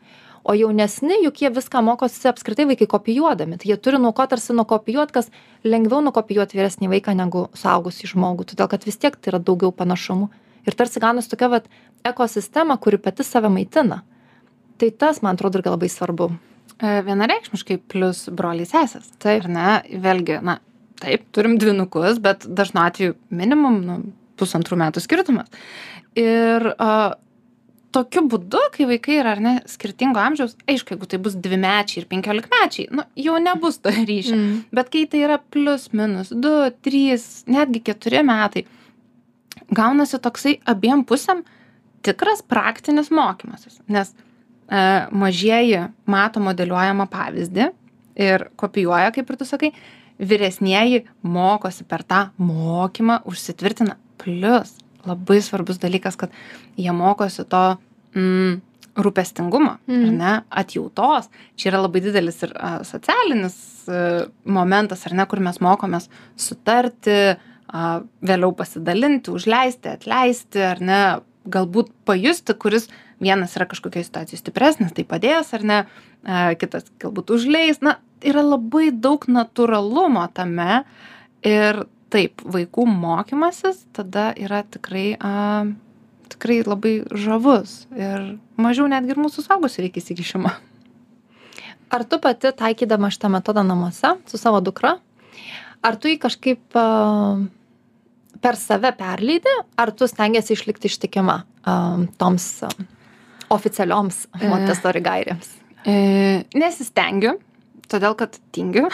O jaunesni, juk jie viską mokosi apskritai vaikai kopijuodami. Tai jie turi nuo ko tarsi nukopijuoti, kas lengviau nukopijuoti vyresnį vaiką negu suaugusį žmogų, todėl kad vis tiek tai yra daugiau panašumų. Ir tarsi gaunasi tokia vat, ekosistema, kuri pati save maitina. Tai tas, man atrodo, irgi labai svarbu. E, vienareikšmiškai plus broliai sesės. Taip. Ar ne? Vėlgi, na, taip, turim dvinukus, bet dažnu atveju minimum nu, pusantrų metų skirtumas. Ir uh, tokiu būdu, kai vaikai yra ar ne skirtingo amžiaus, aišku, jeigu tai bus dvimečiai ir penkiolikmečiai, nu, jau nebus to ryšio. Mm. Bet kai tai yra plus minus du, trys, netgi keturi metai, gaunasi toksai abiem pusėm tikras praktinis mokymasis. Nes mažieji mato modeliuojamą pavyzdį ir kopijuoja, kaip ir tu sakai, vyresnieji mokosi per tą mokymą, užsitvirtina. Plus labai svarbus dalykas, kad jie mokosi to mm, rūpestingumo, mm. ar ne, atjautos. Čia yra labai didelis ir a, socialinis a, momentas, ar ne, kur mes mokomės sutarti, a, vėliau pasidalinti, užleisti, atleisti, ar ne, galbūt pajusti, kuris vienas yra kažkokioj situacijoj stipresnis, tai padės ar ne, kitas galbūt užleis. Na, yra labai daug natūralumo tame ir taip, vaikų mokymasis tada yra tikrai, a, tikrai labai žavus ir mažiau netgi ir mūsų saugusių reikia įsikišimo. Ar tu pati taikydama šitą metodą namuose su savo dukra, ar tu jį kažkaip uh, per save perleidi, ar tu stengiasi išlikti ištikima um, toms oficialioms e. Montessori gairėms? E, nesistengiu, todėl kad tingiu.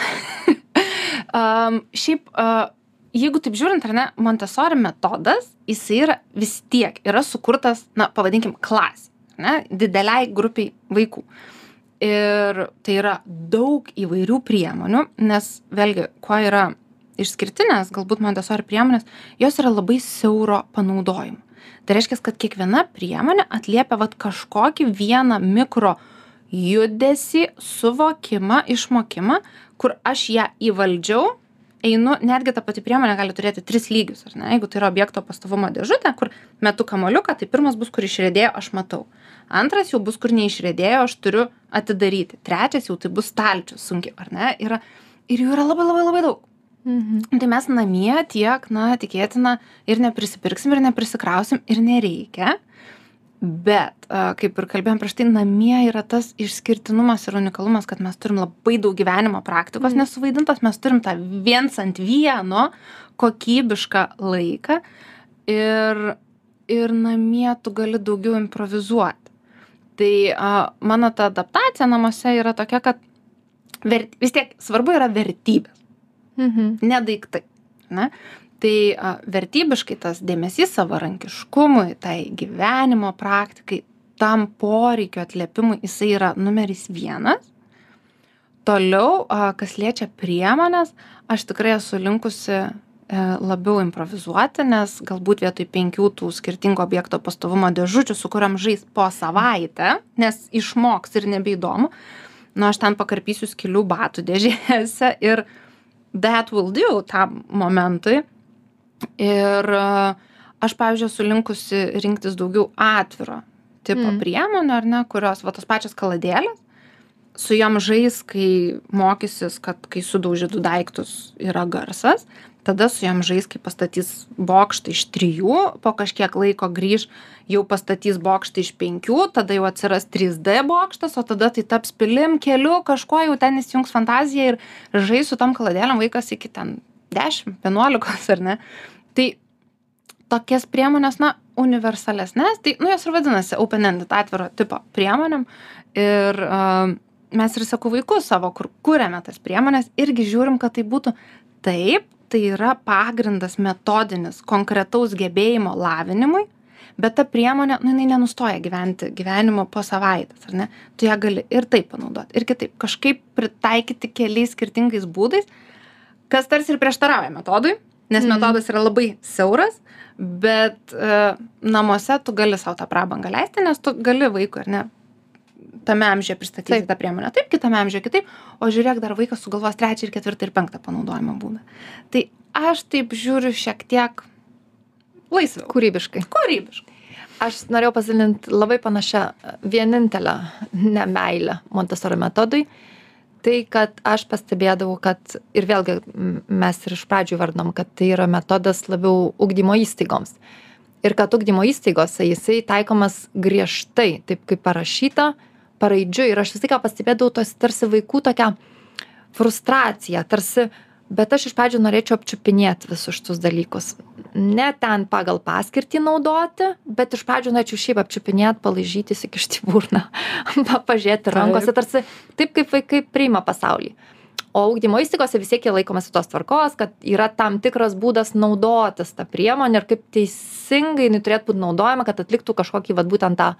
um, šiaip, uh, jeigu taip žiūrint, ar ne, Montessori metodas, jisai yra vis tiek, yra sukurtas, na, pavadinkim, klasė, ne, dideliai grupiai vaikų. Ir tai yra daug įvairių priemonių, nes vėlgi, kuo yra išskirtinės, galbūt Montessori priemonės, jos yra labai siauro panaudojimo tai reiškias kad kiekviena priemonė atliepia vat kažkokį vieną mikro judesį suvokimą išmokimą kur aš ją įvaldžiau einu netgi ta pati priemonė gali turėti tris lygius ar ne? Jeigu tai yra objekto pastovumo dėžutė kur metu kamuoliuką tai pirmas bus kur išriedėjo aš matau. Antras jau bus kur neišriedėjo aš turiu atidaryti. Trečias jau tai bus stalčius sunkiai ar ne? Yra ir jų yra labai labai labai daug Mhm. Tai mes namie tiek, na, tikėtina, ir neprisipirksim, ir neprisikrausim, ir nereikia. Bet, kaip ir kalbėjom prieš tai, namie yra tas išskirtinumas ir unikalumas, kad mes turim labai daug gyvenimo praktikos mm. nesuvaidintos, mes turim tą viens ant vieno kokybišką laiką ir, ir namie tu gali daugiau improvizuoti. Tai a, mano ta adaptacija namuose yra tokia, kad vert, vis tiek svarbu yra vertybės Mhm. Ne daiktai. Ne? Tai a, vertybiškai tas dėmesys savarankiškumui, tai gyvenimo praktikai, tam poreikio atliepimui jisai yra numeris vienas. toliau a, kas liečia priemonės, aš tikrai esu linkusi e, labiau improvizuoti, nes galbūt vietoj penkių tų skirtingų objekto pastovumo dėžučių, su kuriam žais po savaitę, nes išmoks ir nebeįdomu, nu aš ten pakarpysiu skilių batų dėžėse ir that will do tam momentui. Ir e, aš, pavyzdžiui, esu linkusi rinktis daugiau atviro tipo mm. priemonių, ar ne, kurios, va tos pačios kaladėlės, su jom žais, kai mokysis, kad kai sudauži du daiktus yra garsas, tada su jom žais, kai pastatys bokštą iš trijų, po kažkiek laiko grįž, jau pastatys bokštą iš penkių, tada jau atsiras 3D bokštas, o tada tai taps pilim, keliu, kažkuo jau ten įsijungs fantazija ir žais su tom kaladėlėm vaikas iki ten 10, 11 ar ne. Tai tokias priemonės, na, universalesnės, tai, nu, jos ir vadinasi open-ended atviro tipo priemonėm. Ir uh, mes ir sakau vaikus savo, kur kūrėme tas priemonės, irgi žiūrim, kad tai būtų taip, tai yra pagrindas metodinis konkretaus gebėjimo lavinimui, bet ta priemonė, nu, jinai nenustoja gyventi gyvenimo po savaitės, ar ne? Tu ją gali ir taip panaudoti, ir kitaip, kažkaip pritaikyti keliais skirtingais būdais, kas tarsi ir prieštarauja metodui, nes mm. metodas yra labai siauras, bet e, namuose tu gali savo tą prabangą leisti, nes tu gali vaikui, ar ne, tame amžiuje pristatyti tą priemonę taip, kitame amžiuje kitaip, o žiūrėk, dar vaikas sugalvos trečią ir ketvirtą ir penktą panaudojimo būdą. Tai aš taip žiūriu šiek tiek laisviau. Kūrybiškai. Kūrybiškai. Aš norėjau pasidalinti labai panašią vienintelę nemailę Montessori metodui. Tai, kad aš pastebėdavau, kad ir vėlgi mes ir iš pradžių vardom, kad tai yra metodas labiau ugdymo įstaigoms. Ir kad ugdymo įstaigose jisai taikomas griežtai, taip kaip parašyta, paraidžiui ir aš visą laiką pastebėdavau tos tarsi vaikų tokią frustraciją, tarsi, bet aš iš pradžių norėčiau apčiupinėti visus šitus dalykus. Ne ten pagal paskirtį naudoti, bet iš pradžių norėčiau šiaip apčiupinėti, palaižyti, įsikišti burną, pažiūrėti rankose, tarsi taip kaip vaikai priima pasaulį. O ugdymo įstaigose vis tiek laikomasi tos tvarkos, kad yra tam tikras būdas naudotis tą priemonę ir kaip teisingai jinai turėtų būti naudojama, kad atliktų kažkokį, vad būtent tą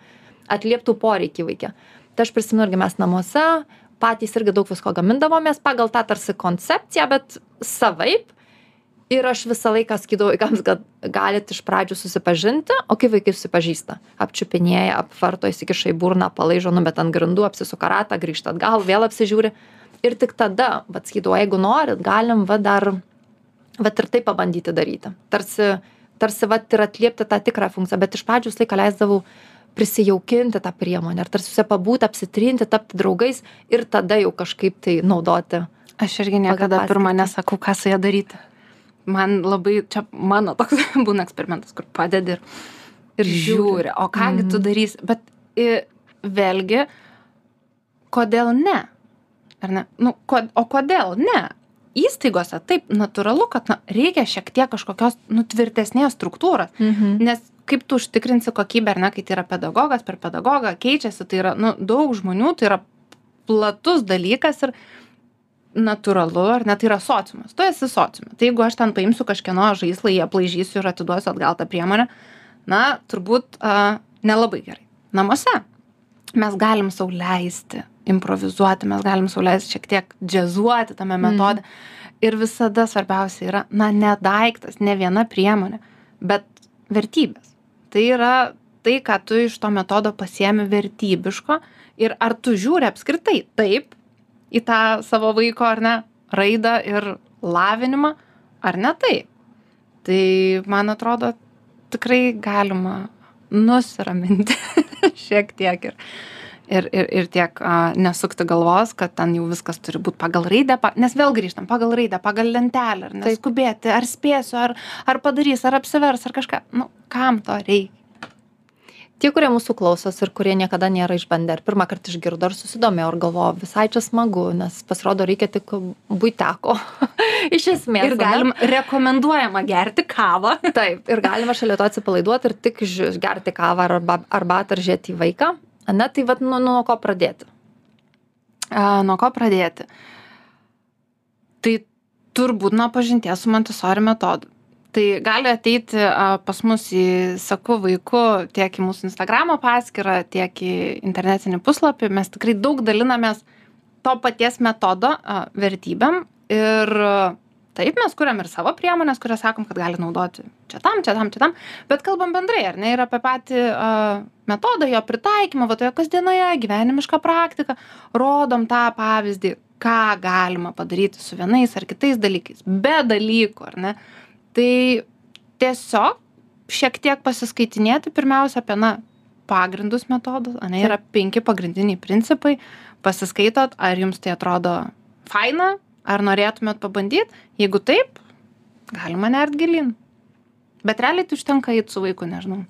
atlieptų poreikį vaikė tai aš prisimenu irgi mes namuose patys irgi daug visko gamindavomės pagal tą tarsi koncepciją, bet savaip. Ir aš visą laiką sakydavau vaikams, kad galit iš pradžių susipažinti, o kai vaikai susipažįsta, apčiupinėja, apvarto, įsikiša į burną, palaižo, nu, bet ant grindų apsisuka ratą, grįžta atgal, vėl apsižiūri. Ir tik tada, vad sakydavau, jeigu norit, galim va dar, va ir tai pabandyti daryti. Tarsi, tarsi va ir atliepti tą tikrą funkciją, bet iš pradžių visą laiką leisdavau prisijaukinti tą priemonę, ar tarsi su ja pabūti, apsitrinti, tapti draugais ir tada jau kažkaip tai naudoti. Aš irgi niekada pirmą nesakau, ką su ja daryti. Man labai, čia mano toks būna eksperimentas, kur padedi ir, ir žiūri, o kągi mm. tu mhm. darysi. Bet i, vėlgi, kodėl ne? Ar ne? Nu, ko, o kodėl ne? Įstaigose taip natūralu, kad na, reikia šiek tiek kažkokios nu, tvirtesnės struktūros, mhm. nes kaip tu užtikrinsi kokybę ar ne kai tai yra pedagogas per pedagogą keičiasi tai yra nu daug žmonių tai yra platus dalykas ir natūralu ar ne tai yra sociumas tu esi sociume tai jeigu aš ten paimsiu kažkieno žaislą jį aplaižysiu ir atiduosiu atgal tą priemonę na turbūt a, nelabai gerai namuose mes galim sau leisti improvizuoti mes galim sau leisti šiek tiek džiazuoti tame mhm. metode mm. ir visada svarbiausia yra na ne daiktas ne viena priemonė bet vertybės tai yra tai ką tu iš to metodo pasiemi vertybiško. Ir ar tu žiūri apskritai taip į tą savo vaiko ar ne raidą ir lavinimą ar ne taip? Tai man atrodo tikrai galima nusiraminti šiek tiek ir ir ir ir tiek a, nesukti galvos, kad ten jau viskas turi būti pagal raidę, nes vėl grįžtam pagal raidę, pagal lentelę, ar neskubėti, ar spėsiu, ar, ar padarys, ar apsivers, ar kažką. Nu, kam to reikia? Tie, kurie mūsų klausos ir kurie niekada nėra išbandę, ar pirmą kartą išgirdo, ar susidomėjo, ar galvojo, visai čia smagu, nes pasirodo reikia tik būteko. Iš esmės. Ir galim, ne? rekomenduojama gerti kavą. Taip, ir galima šalia to atsipalaiduoti ir tik gerti kavą arba arbatą ar žiūrėti į vaiką. Na, tai vad, nu, nuo ko pradėti? A, nuo ko pradėti? Tai turbūt nuo pažinties su Montessori metodu. Tai gali ateiti a, pas mus į Saku vaiku tiek į mūsų Instagramo paskyrą, tiek į internetinį puslapį. Mes tikrai daug dalinamės to paties metodo a, vertybėm ir taip mes kuriam ir savo priemonės, kurias sakom, kad gali naudoti čia tam, čia tam, čia tam, bet kalbam bendrai, ar ne, ir apie patį a, metodą, jo pritaikymą, va toje kasdienoje, gyvenimišką praktiką, rodom tą pavyzdį, ką galima padaryti su vienais ar kitais dalykais, be dalykų, ar ne. Tai tiesiog šiek tiek pasiskaitinėti pirmiausia apie, na, pagrindus metodus, ane, yra penki pagrindiniai principai, pasiskaitot, ar jums tai atrodo faina, ar norėtumėt pabandyt, jeigu taip, galima nert gilin. Bet realiai tai užtenka eiti su vaiku, nežinau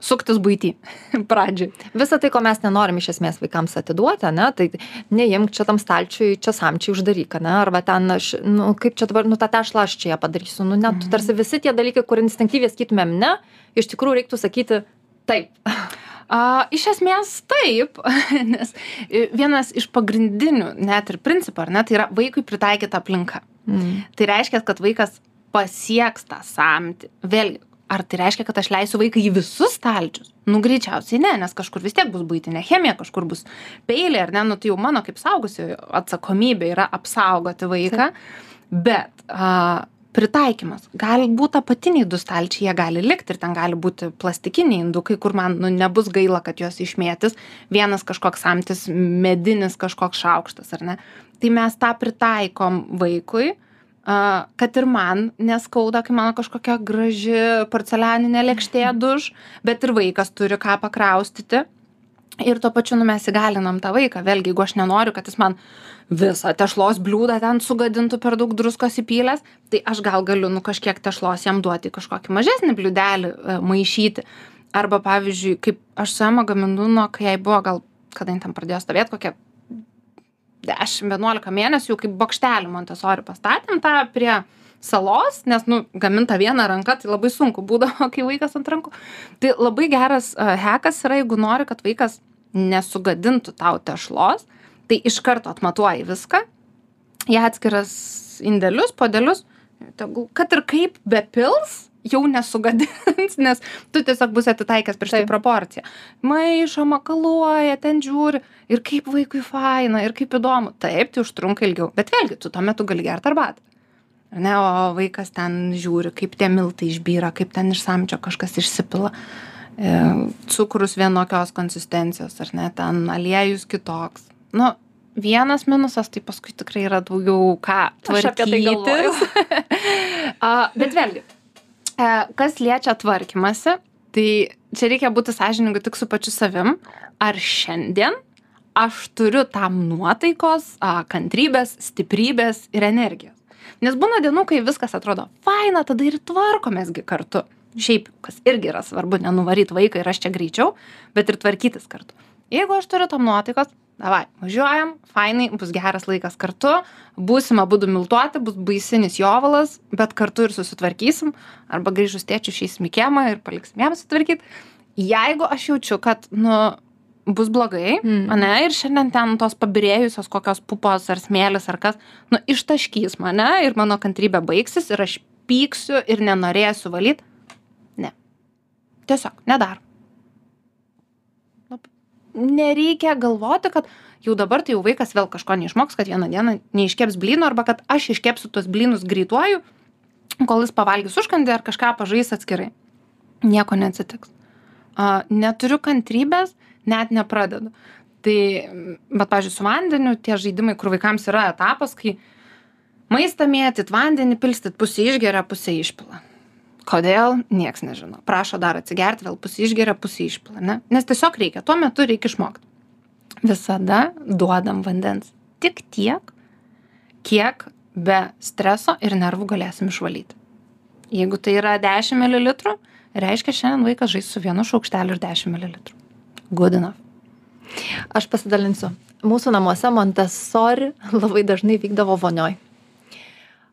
suktis buity pradžioj. Visą tai, ko mes nenorim iš esmės vaikams atiduoti, ne, tai neimk čia tam stalčiui, čia samčiai uždaryk, ne, arba ten, aš, nu, kaip čia dabar, nu, tą tešlą aš čia ją padarysiu, nu, net mhm. tarsi visi tie dalykai, kur instinktyviai sakytumėm ne, iš tikrųjų reiktų sakyti taip. A, iš esmės taip, nes vienas iš pagrindinių net ir principų, ar ne, tai yra vaikui pritaikyta aplinka. Mm. Tai reiškia, kad vaikas pasieks tą samtį. Vėlgi, ar tai reiškia kad aš leisiu vaiką į visus stalčius nu greičiausiai ne nes kažkur vis tiek bus buitinė chemija kažkur bus peiliai ar ne nu tai jau mano kaip suaugusiojo atsakomybė yra apsaugoti vaiką bet a pritaikymas. Gali būt apatiniai du stalčiai jie gali likt ir ten gali būti plastikiniai indukai kur man nu nebus gaila kad juos išmėtys. Vienas kažkoks samtis medinis kažkoks šaukštas ar ne? Tai mes tą pritaikom vaikui a, kad ir man neskauda, kai mano kažkokia graži porcelianinė lėkštė duž, bet ir vaikas turi ką pakraustyti. Ir tuo pačiu nu, mes įgalinam tą vaiką. Vėlgi, jeigu aš nenoriu, kad jis man visą tešlos bliūdą ten sugadintų per daug druskos įpylęs, tai aš gal galiu nu, kažkiek tešlos jam duoti kažkokį mažesnį bliūdelį e, maišyti. Arba pavyzdžiui, kaip aš su Ema gaminu, nuo kai jai buvo gal, kada jin ten pradėjo stovėti, dešim vienuolika mėnesių kaip bokštelį montesori pastatėm tą prie salos nes nu gaminta viena ranka tai labai sunku būdavo kai vaikas ant rankų tai labai geras hekas yra jeigu nori kad vaikas nesugadintų tau tešlos tai iš karto atmatuoji viską į atskiras indelius puodelius tegul kad ir kaip bepils jau nesugadins, nes tu tiesiog bus atitaikęs prieš tai proporciją. Maišo, makaluoja, ten žiūri ir kaip vaikui faina, ir kaip įdomu. Taip, tai užtrunka ilgiau, bet vėlgi, tu tuo metu gali gerti arbatą. Ne, o vaikas ten žiūri, kaip tie miltai išbyra, kaip ten iš samčio kažkas išsipila. E, cukrus vienokios konsistencijos, ar ne, ten aliejus kitoks. Nu, vienas minusas, tai paskui tikrai yra daugiau ką tvarkytis. Tai bet vėlgi, E, kas liečia tvarkymasi, tai čia reikia būti sąžiningu tik su pačiu savim. Ar šiandien aš turiu tam nuotaikos, kantrybės, stiprybės ir energijos. Nes būna dienų, kai viskas atrodo faina, tada ir tvarkomėsgi kartu. Šiaip, kas irgi yra svarbu, nenuvaryti vaiką ir aš čia greičiau, bet ir tvarkytis kartu. Jeigu aš turiu tam nuotaikos, davai važiuojam fainai bus geras laikas kartu būsim abudu miltuoti bus baisinis jovalas bet kartu ir susitvarkysim arba grįžus tėčiui išeisim į kiemą ir paliksim jam sutvarkyt jeigu aš jaučiu kad nu bus blogai mm. ane ir šiandien ten tos pabyrėjusios kokios pupos ar smėlis ar kas nu ištaškys mane ir mano kantrybė baigsis ir aš pyksiu ir nenorėsiu valyt tiesiog nedarom nereikia galvoti, kad jau dabar tai jau vaikas vėl kažko neišmoks, kad vieną dieną neiškeps blynų arba kad aš iškepsiu tuos blynus greituoju, kol jis pavalgys užkandį ar kažką pažais atskirai. Nieko neatsitiks. A, neturiu kantrybės, net nepradedu. Tai, bet, pažiūrėjau, su vandeniu tie žaidimai, kur vaikams yra etapas, kai maistą mėtyt, vandenį pilstyt, pusė išgeria, pusė išpila kodėl nieks nežino. Prašo dar atsigert vėl pusę išgeria pusę išpila ne? Nes tiesiog reikia tuo metu reikia išmokt. Visada duodam vandens. Tik tiek kiek be streso ir nervų galėsim išvalyt jeigu tai yra dešim mililitrų reiškia šiandien vaikas žais su vienu šaukšteliu ir dešim mililitrų. Good enough. Aš pasidalinsiu. Mūsų namuose montesori labai dažnai vykdavo vonioj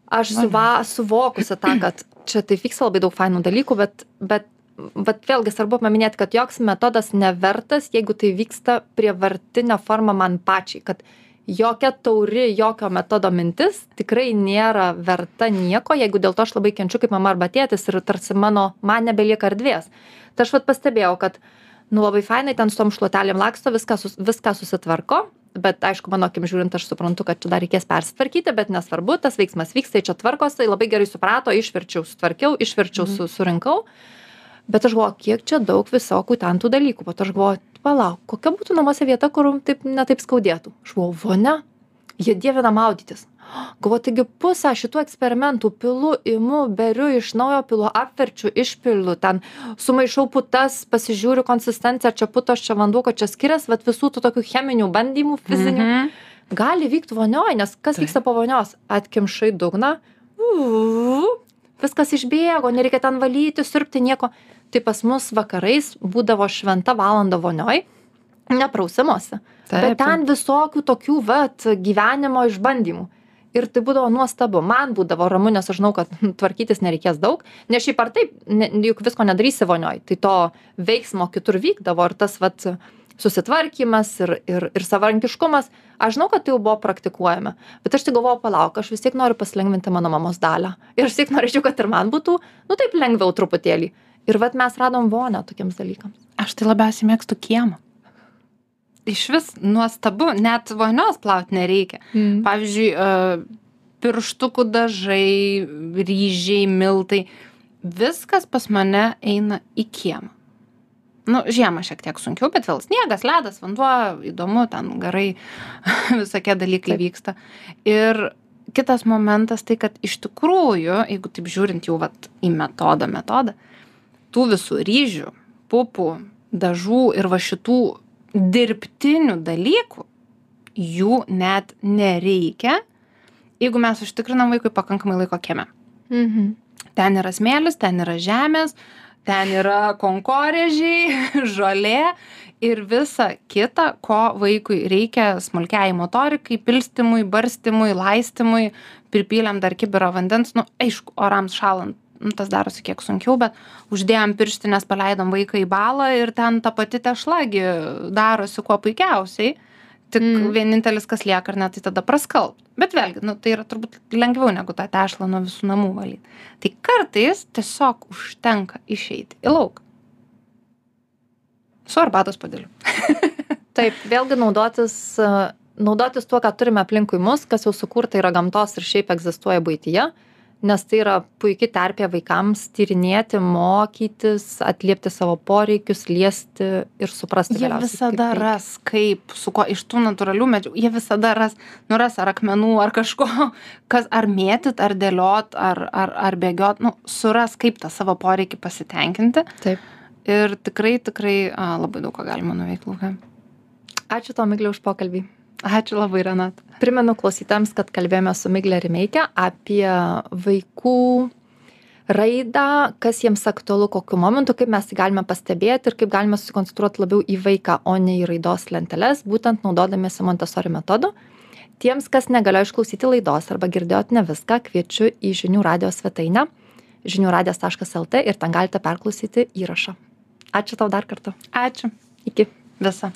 aš suva suvokusi tą kad čia taip vyksta labai daug fainų dalykų bet bet vat vėlgi svarbu paminėt kad joks metodas nevertas jeigu tai vyksta prievartine forma man pačiai kad jokia tauri jokio metodo mintis tikrai nėra verta nieko jeigu dėl to aš labai kenčiu kaip mama arba tėtis ir tarsi mano man nebelieka erdvės. Tai aš vat pastebėjau kad nu labai fainai ten su tom šluotelėm laksto viską sus viską susitvarko bet aišku mano akim žiūrint aš suprantu kad čia dar reikės persitvarkyti bet nesvarbu tas veiksmas vyksta čia tvarkos tai labai gerai suprato išverčiau sutvarkiau išverčiau su surinkau. Bet aš galvoju kiek čia daug visokių ten tų dalykų. To aš galvoju palauk kokia būtų namuose vieta kur taip ne taip skaudėtų? Aš galvoju vonia jie dievina maudytis. Galvoju taigi pusę šitų eksperimentų pilu imu beriu iš naujo pilu apverčiu išpilu ten sumaišau putas pasižiūriu konsistenciją ar čia putos čia vanduo kad čia skirias vat visų tų tokių cheminių bandymų fizinių. Mhm. gali vykt vonioj nes kas vyksta po vonios? Atkimšai dugną u, viskas išbėgo nereikia ten valyti siurbti nieko. Tai pas mus vakarais būdavo šventa valanda vonioj. ne prausimuose Taip, bet ten visokių tokių vat gyvenimo išbandymų. Ir tai būdavo nuostabu. Man būdavo ramu nes aš žinau kad tvarkytis nereikės daug. Nes šiaip ar taip ne, juk visko nedarysi vonioj. Tai to veiksmo kitur vykdavo ir tas vat susitvarkymas ir ir ir savarankiškumas. Aš žinau kad tai jau buvo praktikuojama bet aš tai galvojau palauk aš vis tiek noriu pasilengvinti mano mamos dalią. Ir aš vis tiek norėčiau kad ir man būtų nu taip lengviau truputėlį. Ir vat mes radom vonią tokiems dalykams. Aš tai labiausiai mėgstu kiemą. Iš vis nuostabu, net vonios plaut nereikia. Pavyzdžiui, e, pirštukų dažai, ryžiai, miltai, viskas pas mane eina į kiemą. Nu, žiemą šiek tiek sunkiau, bet vėl sniegas, ledas, vanduo, įdomu, ten gerai visokie dalykai Taip. vyksta. Ir kitas momentas tai, kad iš tikrųjų, jeigu taip žiūrint jau vat, į metodą, metodą, tų visų ryžių, pupų, dažų ir va šitų dirbtinių dalykų, jų net nereikia, jeigu mes užtikrinam vaikui pakankamai laiko kieme. mhm. Ten yra smėlis, ten yra žemės, ten yra konkorėžiai, žolė ir visa kita, ko vaikui reikia smulkiai motorikai, pilstimui, barstimui, laistimui, pripylėm dar kibirą vandens, nu, aišku, orams šalant, nu, tas darosi kiek sunkiau, bet uždėjom pirštinės, paleidom vaiką į balą ir ten ta pati tešlagi darosi kuo puikiausiai. Tik Mm. vienintelis, kas lieka, ar ne, tai tada praskalbt. Bet vėlgi, nu, tai yra turbūt lengviau negu tą tešlą nuo visų namų valyti. Tai kartais tiesiog užtenka išeiti į lauką. Su arbatos padėliu. Taip, vėlgi naudotis, naudotis tuo, ką turime aplinkui mus, kas jau sukurta yra gamtos ir šiaip egzistuoja būtyje, nes tai yra puikia terpė vaikams tyrinėti, mokytis, atliepti savo poreikius, liesti ir suprasti. Jie visada ras, kaip, su kuo iš tų natūralių medžiagų, jie visada ras, nuras ar akmenų, ar kažko, kas ar mėtyt, ar dėliot, ar, ar, ar bėgiot, nu, suras, kaip tą savo poreikį pasitenkinti. Taip. Ir tikrai, tikrai labai daug ką galima nuveikti laukia. Ačiū to, Miglė, už pokalbį. Ačiū labai, Renat. Primenu klausytams, kad kalbėjome su Miglė Rimeikė apie vaikų raidą, kas jiems aktualu, kokiu momentu, kaip mes tai galime pastebėti ir kaip galime susikoncentruoti labiau į vaiką, o ne į raidos lenteles, būtent naudodamiesi Montessori metodu. Tiems, kas negalėjo išklausyti laidos arba girdėjot ne viską, kviečiu į žinių radio svetainę žiniųradijas.lt ir ten galite perklausyti įrašą. Ačiū tau dar kartą. Ačiū. Iki. Visa.